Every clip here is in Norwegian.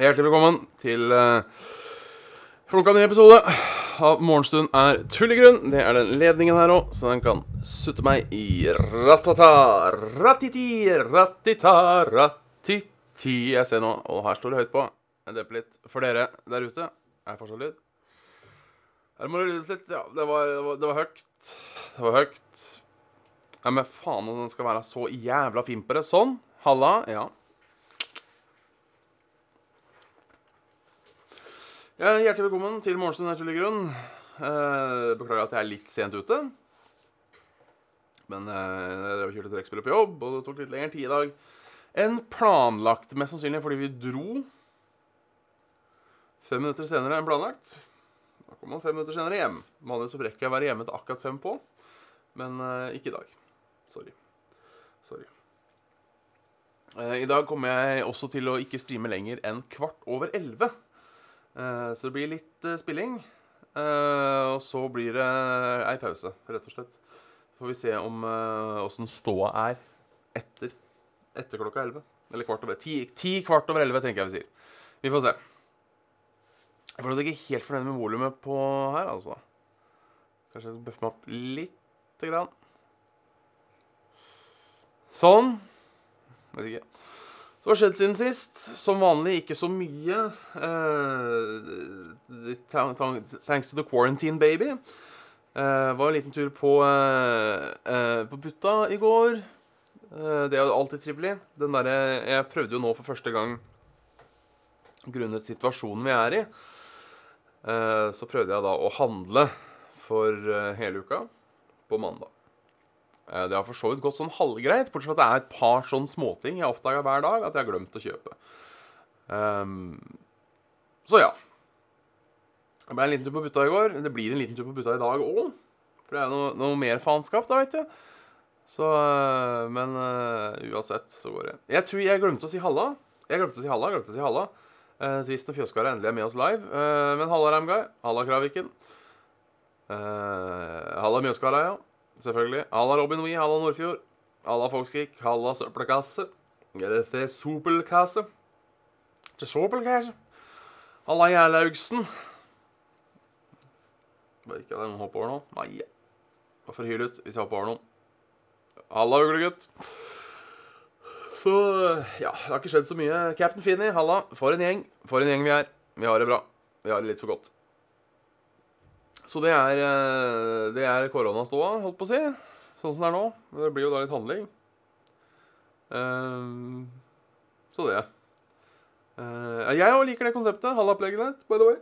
Hjertelig velkommen til uh, flunka ny episode av Morgenstund er tullegrunn. Det er den ledningen her òg, så den kan sutte meg i ratata, ratiti, ratita, ratiti. Jeg ser nå, og her står det høyt på. Jeg demper litt for dere der ute. Er det fortsatt lyd? Her må det lydes litt. Ja, det var, det var, det var høyt. Det var høyt. Ja, men faen om den skal være så jævla fimpere. Sånn. Halla. Ja. Ja, hjertelig velkommen til Morgenstund er tullegrunn. Eh, beklager at jeg er litt sent ute. Men eh, jeg kjørte trekkspillet på jobb, og det tok litt lengre tid i dag enn planlagt. Mest sannsynlig fordi vi dro fem minutter senere enn planlagt. Da kommer man fem minutter senere hjem. Vanligvis så rekker jeg å være hjemme til akkurat fem på, men eh, ikke i dag. Sorry. Sorry. Eh, I dag kommer jeg også til å ikke streame lenger enn kvart over elleve. Eh, så det blir litt eh, spilling. Eh, og så blir det ei pause, rett og slett. Så får vi se om åssen ståa er etter, etter klokka elleve. Eller kvart over ti, ti kvart over elleve, tenker jeg vi sier. Vi får se. Jeg er ikke helt fornøyd med volumet på her, altså. Kanskje jeg skal bøffe meg opp lite grann. Sånn. Vet ikke. Så hva har skjedd siden sist? Som vanlig ikke så mye. Uh, thanks to the quarantine, baby. Uh, var en liten tur på, uh, på Butta i går. det er jo alltid trivelig. Den der, jeg prøvde jo nå for første gang, grunnet situasjonen vi er i, så prøvde jeg da å handle for hele uka på mandag. Eh, det har for så vidt gått sånn halvgreit, bortsett fra at det er et par sånne småting jeg oppdaga hver dag at jeg har glemt å kjøpe. Um, så ja. Det ble en liten tur på butta i går. Det blir en liten tur på butta i dag òg. For det er noe, noe mer faenskap, da, vet du. Så eh, Men uh, uansett så går det. Jeg tror jeg glemte å si halla. Jeg glemte å si halla. glemte å si halla. Uh, trist når Fjøskara endelig er med oss live. Uh, men halla, Ramguy. Halla, Kraviken. Halla, Mjøskara, ja. Selvfølgelig. Halla Robin Wee, halla Nordfjord. Halla Folkskrik, halla søppelkasse. Eller til sopelkasse. Til sopelkasse. Halla Gjerlaugsen. Bare ikke la noen hoppe over nå. Nei. Hvorfor hyle ut hvis jeg hopper over noen? Halla, uglegutt. Så ja, det har ikke skjedd så mye. Captain Finny, halla. For en gjeng. For en gjeng vi er. Vi har det bra. Vi har det litt for godt. Så det er, eh, det er koronaståa, holdt på å si. Sånn som det er nå. Men Det blir jo da litt handling. Uh, så det. Uh, jeg òg liker det konseptet. Hallopplegget ditt, by the way.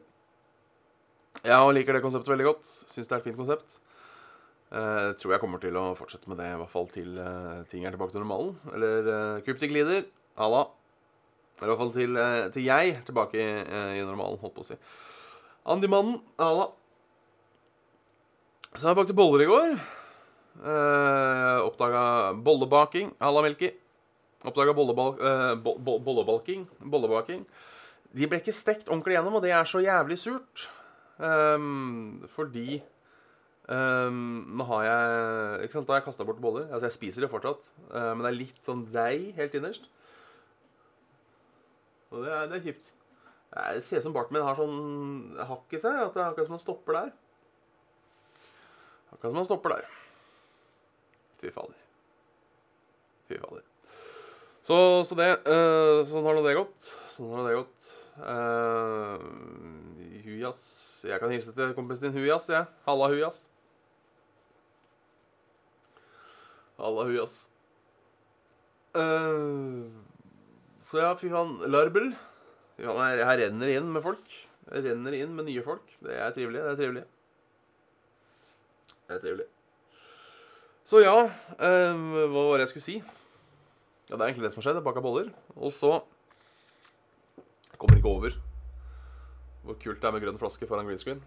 Jeg òg liker det konseptet veldig godt. Syns det er et fint konsept. Uh, tror jeg kommer til å fortsette med det, i hvert fall til uh, ting er tilbake til normalen. Eller uh, Cryptic Leader. Halla. Eller i hvert fall til, til jeg tilbake i, i normalen, holdt på å si. Andimannen. Halla. Så jeg bakte boller i går. Eh, Oppdaga bollebaking à la Melky. Oppdaga bollebal eh, bo bo bollebalking. Bollebaking. De ble ikke stekt ordentlig gjennom, og det er så jævlig surt. Um, fordi um, Nå har jeg Ikke sant, Da har jeg kasta bort boller. Altså, jeg spiser det fortsatt, uh, men det er litt sånn deig helt innerst. Og det er, det er kjipt. Det ser ut som barten min har sånn hakk i seg. At det er akkurat som han stopper der. Akkurat som han stopper der. Fy fader. Fy fader. Så, så det uh, Sånn har nå det gått. Sånn har nå det gått. Uh, Hujas Jeg kan hilse til kompisen din Hujas, jeg. Ja. Halla, Hujas. Halla, Hujas. Uh, så ja, fy faen. Larbel. Fy faen, jeg, jeg renner inn med folk. Jeg renner inn med nye folk. Det er trivelig. Det er trivelig. Det er trivelig. Så ja eh, Hva var det jeg skulle si? Ja, Det er egentlig det som har skjedd. Jeg baka boller. Og så kommer ikke over hvor kult det er med grønn flaske foran green screen.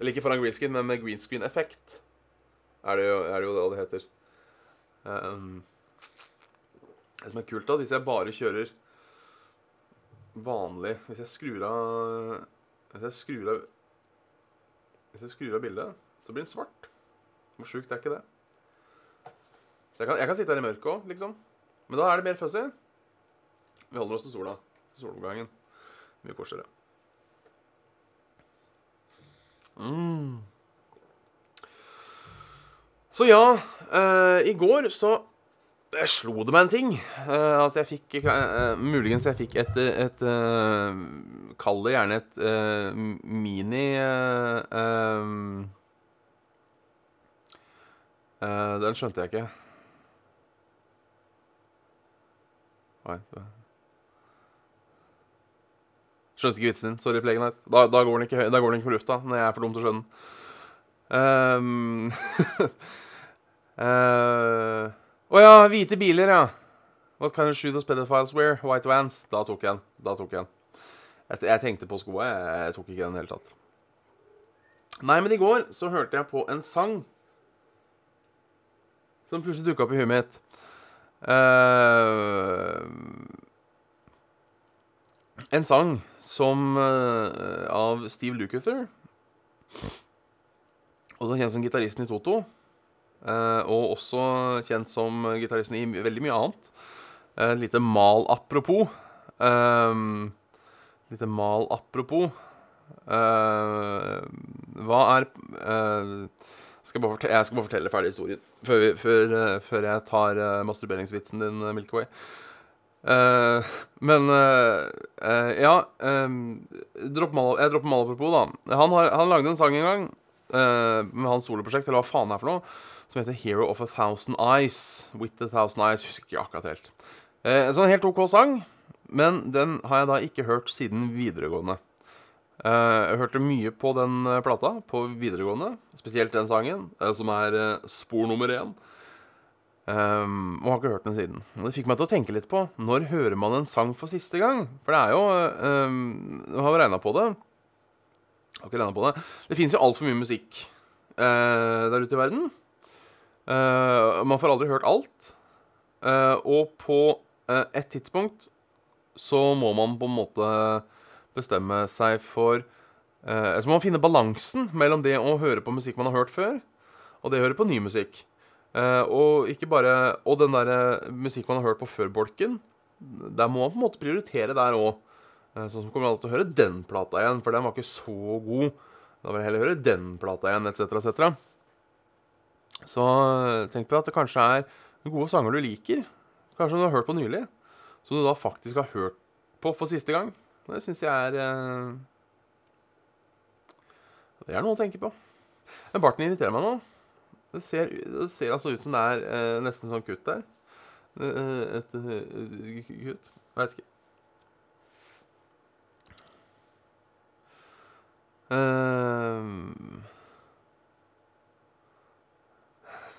Eller ikke foran green screen, men med green screen-effekt. Er, det er det jo det det heter. Um, det som er kult, da, hvis jeg bare kjører vanlig Hvis jeg skrur av Hvis jeg skrur av Hvis jeg skrur av bildet, så blir den svart. Hvor sjukt er ikke det? Så jeg kan, jeg kan sitte her i mørket òg, liksom. Men da er det mer fuzzy. Vi holder oss til sola. Til soloppgangen. Mye koseligere. Mm. Så ja, eh, i går så jeg slo det meg en ting. eh, at jeg fikk eh, Muligens jeg fikk et, et eh, Kall det gjerne et eh, mini eh, Den skjønte jeg ikke. Oi. Skjønte ikke vitsen din. Sorry, Plegenheit. Da, da, går den ikke, da går den ikke på lufta når jeg er for dum til å skjønne den. Ehm, uh, Å ja, hvite biler, ja. What kind of shoot does pedophiles wear? White vans. Da tok jeg den. Da tok jeg den. Jeg tenkte på skoa, jeg, jeg tok ikke den i det hele tatt. Nei, men i går så hørte jeg på en sang som plutselig dukka opp i huet mitt. Uh, en sang som uh, av Steve Lukather. Også kjent som gitaristen i Toto. Uh, og også kjent som gitaristen i veldig mye annet. Et lite mal apropos. Uh, lite mal apropos. Hva er skal jeg, jeg skal bare fortelle ferdig historien før, vi, før, eh, før jeg tar uh, masturberingsvitsen din, eh, Milky Way. Eh, men uh, uh, ja dropp mal, Jeg dropper mal apropos, da. Han, har, han lagde en sang en gang med hans soloprosjekt, eller hva faen det er for noe, som heter 'Hero of a Thousand Eyes'. With a Thousand Eyes. Husker ikke akkurat helt. En sånn helt OK sang, men den har jeg da ikke hørt siden videregående. Eh, jeg hørte mye på den eh, plata på videregående, spesielt den sangen, eh, som er spor nummer én. Um, og har ikke hørt den siden. Det fikk meg til å tenke litt på når hører man en sang for siste gang? For det er jo um, Jeg har regna på det. Jeg har ikke regnet på Det Det finnes jo altfor mye musikk uh, der ute i verden. Uh, man får aldri hørt alt. Uh, og på et tidspunkt så må man på en måte bestemme seg for eh, Så må man finne balansen mellom det å høre på musikk man har hørt før, og det å høre på ny musikk. Eh, og bare Og den der musikk man har hørt på før-bolken. Der må man på en måte prioritere der òg. sånn som kommer alltid til å høre den plata igjen, for den var ikke så god. Da vil jeg heller høre den plata igjen, etc., etc. Så eh, tenk på at det kanskje er gode sanger du liker. Kanskje du har hørt på nylig. Som du da faktisk har hørt på for siste gang. Det syns jeg er eh, Det er noe å tenke på. Men barten irriterer meg nå. Det ser, det ser altså ut som det er eh, nesten sånn kutt der. Et, Et, eh, kutt. Veit ikke. Ehm.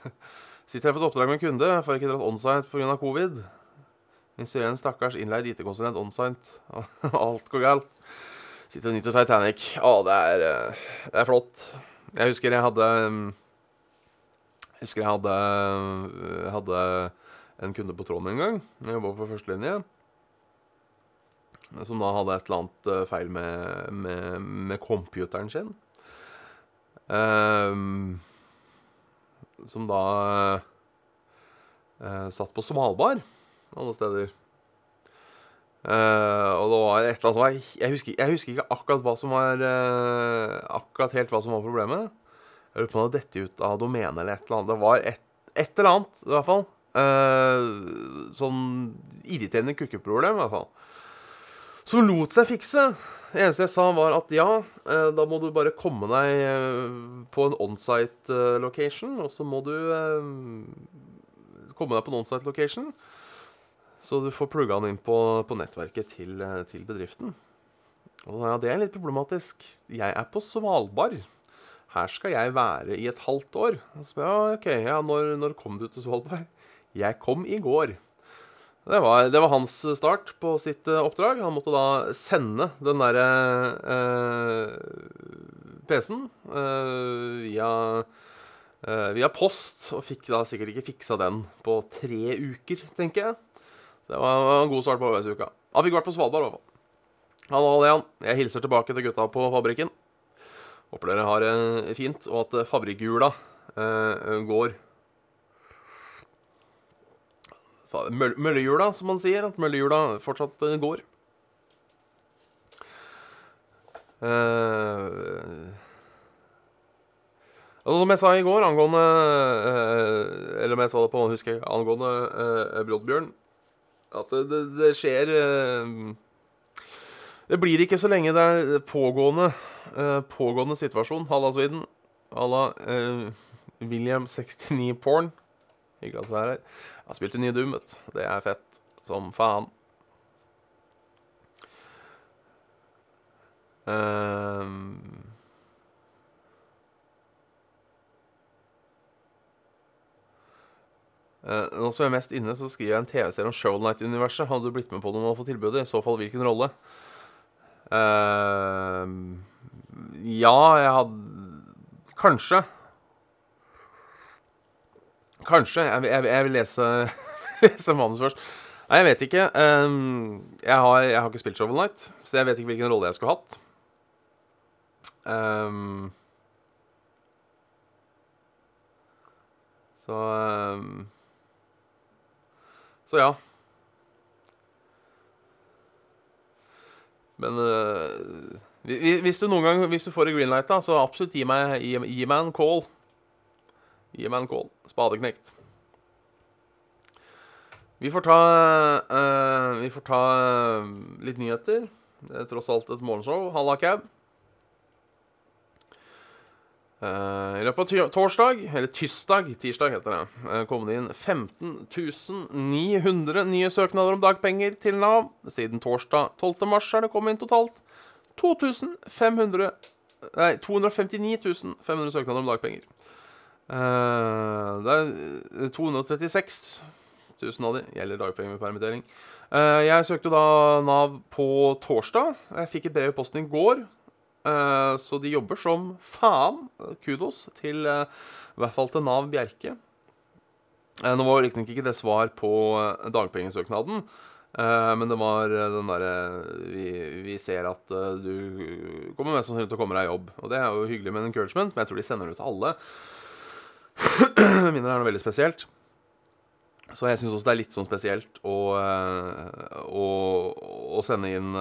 Sitter her på et oppdrag med en kunde. Får ikke dratt onsite pga. covid. Instruerer en stakkars innleid IT-konsulent onsite. Alt går galt. Sitter og nyter Titanic. Å, det er, eh, det er flott. Jeg husker jeg hadde Jeg husker jeg hadde, jeg hadde en kunde på tråden en gang. Jeg jobba på førstelinje. Som da hadde et eller annet eh, feil med, med, med computeren sin. Um, som da uh, satt på Svalbard, alle steder. Uh, og det var et eller annet som var jeg husker, jeg husker ikke akkurat hva som var uh, Akkurat helt hva som var problemet. Jeg lurer på om det hadde dette ut av domenet eller et eller annet. Det var et, et eller annet, i hvert fall. Uh, sånn irriterende kukkeproblem, i hvert fall. Som lot seg fikse. Det eneste jeg sa, var at ja, da må du bare komme deg på en onsite location, og så må du komme deg på en onsite location. Så du får plugga den inn på, på nettverket til, eh, til bedriften. Og ja, det er litt problematisk. Jeg er på Svalbard. Her skal jeg være i et halvt år. Og så, ja, ok, ja, når, når kom du til Svalbard? Jeg kom i går. Det var, det var hans start på sitt eh, oppdrag. Han måtte da sende den derre eh, PC-en eh, via, eh, via post, og fikk da sikkert ikke fiksa den på tre uker, tenker jeg. Det var, en god start på arbeidsuka. Han fikk vært på Svalbard, i hvert fall. Det, han. Jeg hilser tilbake til gutta på fabrikken. Håper dere har det fint, og at fabrikkhjula eh, går Møllehjula, som man sier. At møllehjula fortsatt eh, går. Eh, altså, som jeg sa i går angående Eller om jeg sa det på husker jeg, angående eh, Broddbjørn At det, det skjer Det blir ikke så lenge det er pågående Pågående situasjon. Halla, Sweden. Halla William 69 Porn. Hyggelig at du er her. Jeg har spilt en ny Doom, vet Det er fett som faen. Um, nå som jeg er mest inne, så skriver jeg en TV-serie om Shownight-universet. Hadde du blitt med på det om hadde fått tilbudet? I så fall hvilken rolle? Uh, ja, jeg hadde Kanskje. Kanskje. Jeg, jeg, jeg vil lese, lese manus først. Nei, jeg vet ikke. Um, jeg, har, jeg, har, ikke spilt Shovel Night, så jeg vet ikke hvilken rolle jeg skulle hatt. Um, så um, Så ja. Men uh, hvis du noen gang Hvis du får en greenlight, da, så absolutt gi meg, gi, gi meg en call. Gi meg en call. Spadeknekt. Vi får ta uh, Vi får ta uh, litt nyheter. Det er tross alt et morgenshow. Halla, cab. Uh, I løpet av torsdag, eller tirsdag, tirsdag heter det, uh, kom det inn 15 900 nye søknader om dagpenger til Nav. Siden torsdag 12. mars er det kommet inn totalt 2500 Nei, 259 500 søknader om dagpenger. Uh, det er 236 000 av de gjelder dagpenger med permittering. Jeg søkte da Nav på torsdag. Jeg fikk et brev i posten i går Eh, så de jobber som faen. Kudos til uh, i hvert fall til Nav Bjerke. Nå var riktignok ikke det svar på dagpengesøknaden, men det var den derre vi, vi, ser at du kommer mest sannsynlig til å komme deg i jobb. Og det er jo hyggelig med en encouragement, men jeg tror de sender det ut til alle. Det er noe veldig spesielt. Så jeg syns også det er litt sånn spesielt å, å, å sende inn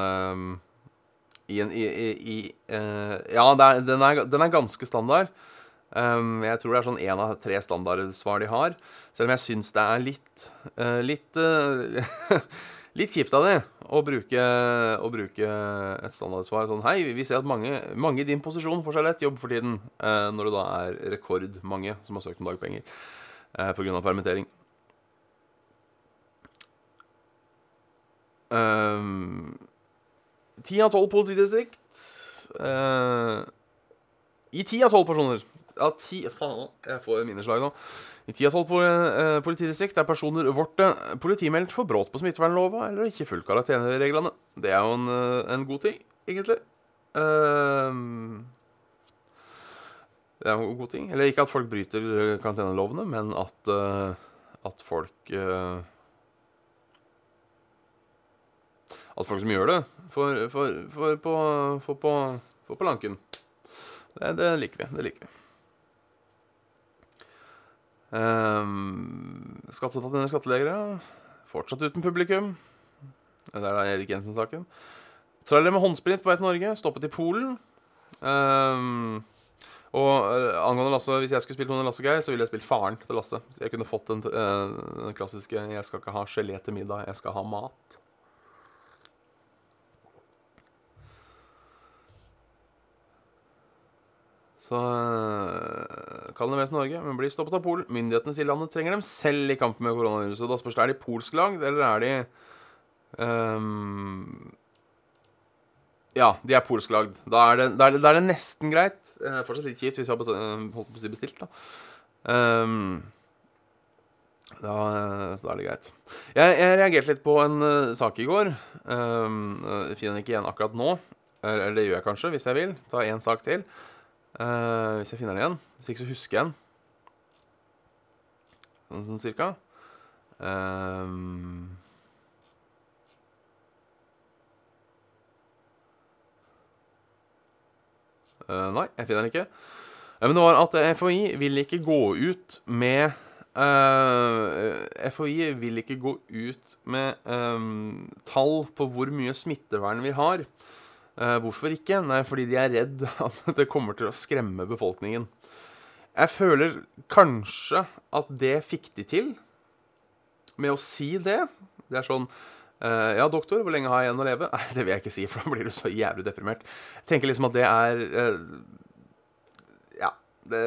i en i, i, uh, Ja, er, den, er, den, er, ganske standard. Um, jeg tror det er sånn én av tre standardsvar de har. Selv om jeg syns det er litt uh, litt uh, litt kjipt av det å bruke, å bruke et standardsvar sånn Hei, vi ser at mange, mange i din posisjon får seg lett jobb for tiden. når det da er rekordmange som har søkt om dagpenger uh, pga. permittering. Um, Ti av tolv politidistrikt uh, I ti av tolv personer Ja, ti Faen, jeg får minneslag nå. I ti av tolv uh, politidistrikt er personer vårt politimeldt for brudd på smittevernlova eller ikke fulgt karakterreglene. Det er jo en, en, god ting, egentlig. det er en god ting. Eller ikke at folk bryter karantenelovene, men at, at folk at folk som gjør det, får, får, får, på, får, på, på lanken. Det, det, liker vi. Det liker vi. Um, Skatteetaten eller skatteleger, fortsatt uten publikum. Det er da Erik Jensen-saken. Trailer med håndsprit på vei til Norge, stoppet i Polen. Um, og uh, angående Lasse, Hvis jeg skulle spilt noen Lasse Geir, så ville jeg spilt faren til Lasse. Så jeg kunne fått den, uh, den klassiske 'Jeg skal ikke ha gelé til middag, jeg skal ha mat'. Så uh, kan leveres Norge, men blir stoppet av Polen. Myndighetene sier landet trenger dem selv i kampen med koronaviruset. Da spørs det er de polsk lagd, eller er de um, Ja, de er polsklagd. Da er da det, da er det nesten greit. Uh, fortsatt litt kjipt hvis vi har si bestilt, da. Um, da, så da er det greit. Jeg, jeg reagerte litt på en uh, sak i går. Um, jeg finner den ikke igjen akkurat nå. Eller det gjør jeg kanskje, hvis jeg vil. Ta én sak til. Uh, hvis jeg finner den igjen. Hvis ikke, så husker jeg den. Sånn, sånn cirka. Um, uh, nei, jeg finner den ikke. Uh, men det var at FHI vil ikke gå ut med FHI vil ikke gå ut med um, tall på hvor mye smittevern vi har. Eh, hvorfor ikke? Nei, fordi de er redd at det kommer til å skremme befolkningen. Jeg føler kanskje at det fikk de til med å si det. Det er sånn eh, Ja, doktor, hvor lenge har jeg igjen å leve? Nei, det vil jeg ikke si, for da blir du så jævlig deprimert. Jeg tenker liksom at det er eh, Ja, det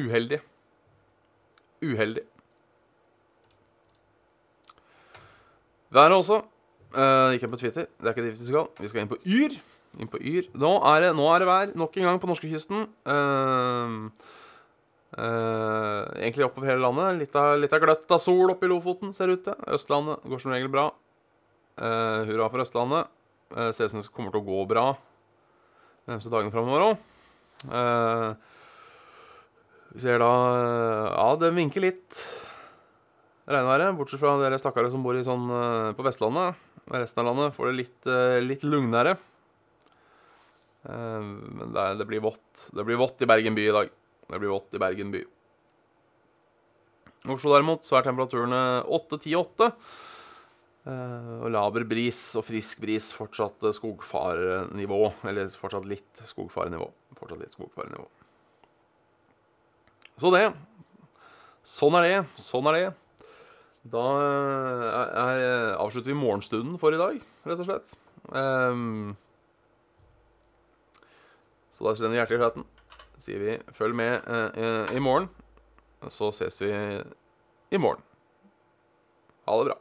Uheldig. Uheldig. Været også. Uh, ikke på Twitter. Det er ikke dit vi skal. Vi skal inn på Yr. Inn på Yr. Nå er det, nå er det vær nok en gang på norskekysten. Uh, uh, egentlig oppover hele landet. Litt av, litt av gløtt av sol oppe i Lofoten, ser ut til. Østlandet går som regel bra. Uh, hurra for Østlandet. Uh, ser ut som det kommer til å gå bra de neste dagene framover òg. Uh, vi ser da Ja, det vinker litt regnværet. Bortsett fra dere stakkare som bor sånn på Vestlandet. Resten av landet får det litt, uh, litt lugnere. Uh, men det, det, blir vått. Det blir vått i Bergen by i dag. Det blir vått i Bergen by. Oslo derimot, så er temperaturene 8-10-8. og laber bris og frisk bris. Fortsatt skogfarenivå. Eller fortsatt litt skogfarenivå. Fortsatt litt skogfarenivå. Så det. Sånn er det. Sånn er det. Da er, er, avslutter vi morgenstunden for i dag, rett og slett. Um, så da sender vi hjertelige chatten. sier vi følg med uh, i morgen. Så ses vi i morgen. Ha det bra.